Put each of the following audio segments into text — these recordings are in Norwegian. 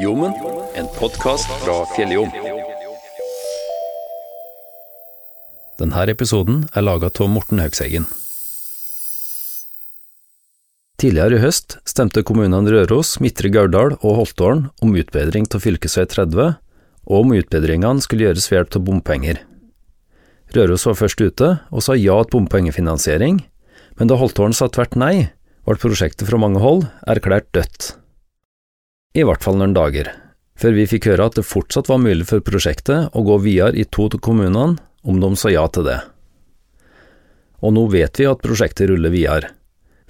Jommen, en podkast fra Fjelljom. Denne episoden er laga av Morten Haugseggen. Tidligere i høst stemte kommunene Røros, Midtre Gauldal og Holtålen om utbedring av fv. 30, og om utbedringene skulle gjøres ved hjelp av bompenger. Røros var først ute og sa ja til bompengefinansiering, men da Holtålen sa tvert nei, ble prosjektet fra mange hold erklært dødt. I hvert fall noen dager, før vi fikk høre at det fortsatt var mulig for prosjektet å gå videre i to av kommunene om de sa ja til det. Og nå vet vi at prosjektet ruller videre.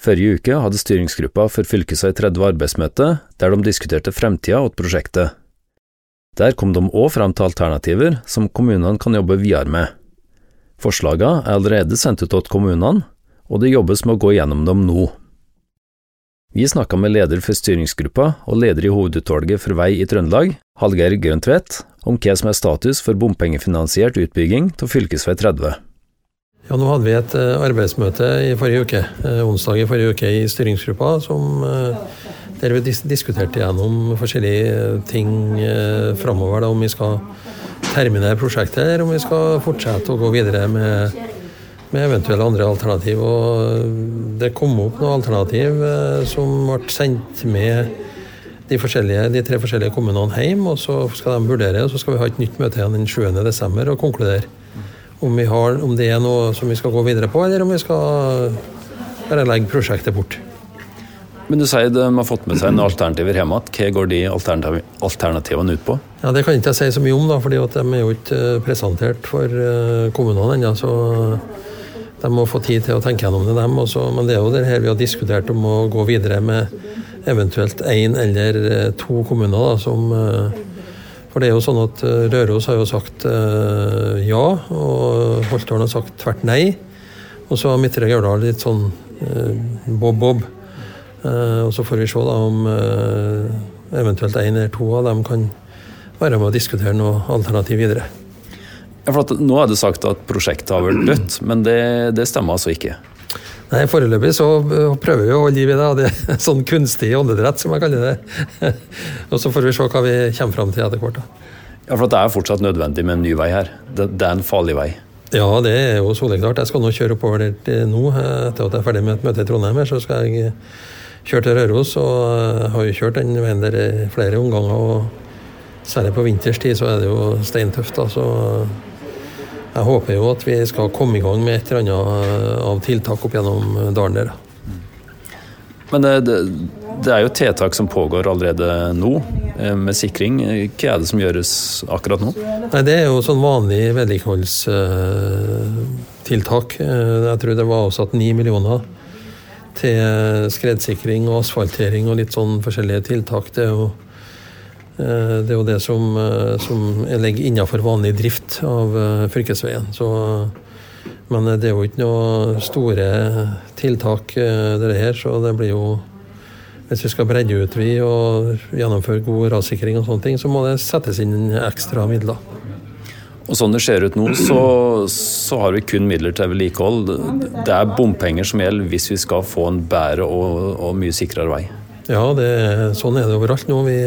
Forrige uke hadde styringsgruppa for fylkesvei 30 arbeidsmøte der de diskuterte fremtida til prosjektet. Der kom de òg frem til alternativer som kommunene kan jobbe videre med. Forslagene er allerede sendt ut til kommunene, og det jobbes med å gå gjennom dem nå. Vi snakka med leder for styringsgruppa og leder i hovedutvalget for vei i Trøndelag, Hallgeir Grøntvedt, om hva som er status for bompengefinansiert utbygging av fv. 30. Ja, nå hadde vi et eh, arbeidsmøte i forrige uke, eh, onsdag i forrige uke i styringsgruppa, som, eh, der vi diskuterte gjennom forskjellige ting framover. Om vi skal terminere prosjektet, eller om vi skal fortsette å gå videre med med eventuelle andre alternativ. Og det kom opp noen alternativ eh, som ble sendt med de, de, tre forskjellige kommunene hjem, og så skal de vurdere, og så skal vi ha et nytt møte igjen den 7.12. og konkludere om, har, om, det er noe som vi skal gå videre på, eller om vi skal bare legge prosjektet bort. Men du sier de har fått med seg noen alternativer hjemme. Hva går de alternativene ut på? Ja, Det kan jeg ikke si så mye om, da, fordi de er jo ikke eh, presentert for eh, kommunene ennå. så de må få tid til å tenke gjennom det, dem også. Men det er jo det her vi har diskutert om å gå videre med eventuelt én eller eh, to kommuner. Da, som, eh, for det er jo sånn at eh, Røros har jo sagt ja, og Holtålen har sagt tvert nei. Og så har Midtre Gauldal litt sånn bob-bob. Og så får vi se da om eventuelt én eller to av dem kan være med å diskutere noe alternativ videre. For Nå er det sagt at prosjektet har vært dødt, men det, det stemmer altså ikke? Nei, Foreløpig så prøver vi å holde liv i det. og Det er sånn kunstig åndedrett, som jeg kaller det. og Så får vi se hva vi kommer fram til etter hvert. Ja, for Det er fortsatt nødvendig med en ny vei her. Det, det er en farlig vei. Ja, det er jo soleklart. Jeg skal nå kjøre oppover der nå. Etter at jeg er ferdig med et møte i Trondheim, her, så skal jeg kjøre til Røros. Og jeg har jo kjørt den veien der flere omganger. og Særlig på vinterstid så er det jo steintøft. da, så jeg håper jo at vi skal komme i gang med et eller annet eh, av tiltak opp gjennom eh, dalen der. Men det, det, det, er jo tiltak som pågår allerede nå, eh, med sikring. Hva er det som gjøres akkurat nå? Nei, Det er jo sånn vanlig vedlikeholdstiltak. Jeg tror det var avsatt ni millioner til skredsikring og asfaltering og litt sånn forskjellige tiltak. Det er jo Eh, det er jo det som, eh, som ligger innenfor vanlig drift av eh, fylkesveien. Så, men det er jo ikke noe store tiltak, det her, så det blir jo Hvis vi skal bredde ut vi og gjennomføre god rassikring, og sånne ting, så må det settes inn ekstra midler. Og Sånn det ser ut nå, så, så har vi kun midler til vedlikehold. Det er bompenger som gjelder hvis vi skal få en bedre og, og mye sikrere vei. Ja, det, sånn er det overalt nå. Vi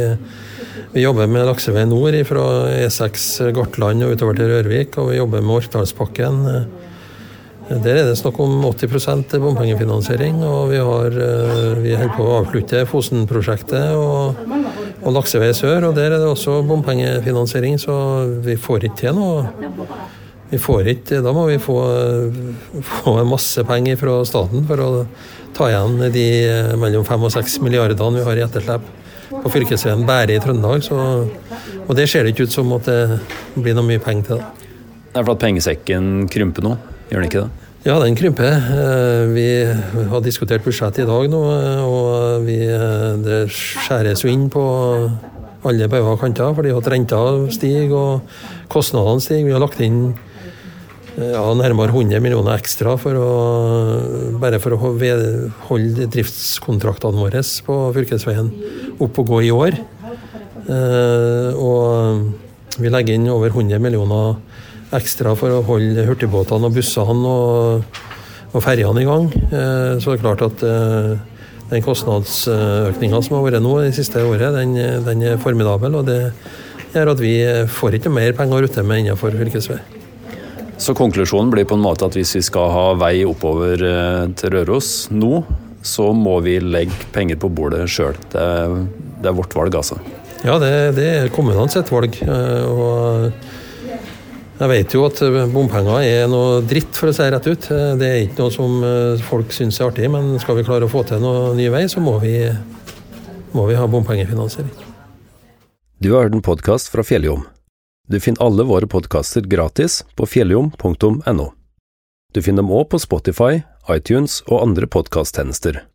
vi jobber med Laksevei nord fra E6 Gartland og utover til Rørvik, og vi jobber med Orkdalspakken. Der er det snakk om 80% bompengefinansiering, og vi, har, eh, vi holder på å avslutte Fosen-prosjektet og, og Laksevei sør, og der er det også bompengefinansiering, så vi får ikke til noe. Vi får ikke, Da må vi få, få masse penger fra staten for å ta igjen de mellom 5 og 6 milliardene vi har i etterslep på fylkesveien bare i Trøndelag. Så, og det ser det ikke ut som at det blir noe mye penger til. det. Det er for at pengesekken krymper nå, gjør den ikke det? Ja, den krymper. Eh, vi har diskutert budsjettet i dag nå, og vi, eh, det skjæres jo inn på alle bauger og kanter, fordi at renta stiger og kostnadene stiger. Vi har lagt inn ja, nærmere 100 millioner ekstra for å, bare for å holde driftskontraktene våre på fylkesveien opp og gå i år. Eh, og vi legger inn over 100 millioner ekstra for å holde hurtigbåtene og bussene og, og ferjene i gang. Eh, så det er klart at eh, den kostnadsøkninga som har vært nå det siste året, den, den er formidabel. og det gjør at vi får ikke mer penger å rutte med innenfor fylkesvei. Så konklusjonen blir på en måte at hvis vi skal ha vei oppover eh, til Røros nå, så må vi legge penger på bordet sjøl. Det, det, er vårt valg, altså. Ja, det, det er kommunene sitt valg. Eh, og jeg vet jo at bompenger er noe dritt, for å si rett ut. Eh, det er ikke noe som folk syns er artig, men skal vi klare å få til noe ny vei, så må vi, må vi ha bompengefinansiering. Du har hørt en podkast fra Fjelljom. Du finner alle våre podkaster gratis på fjelljom.no. Du finner dem òg på Spotify, iTunes og andre podkasttjenester.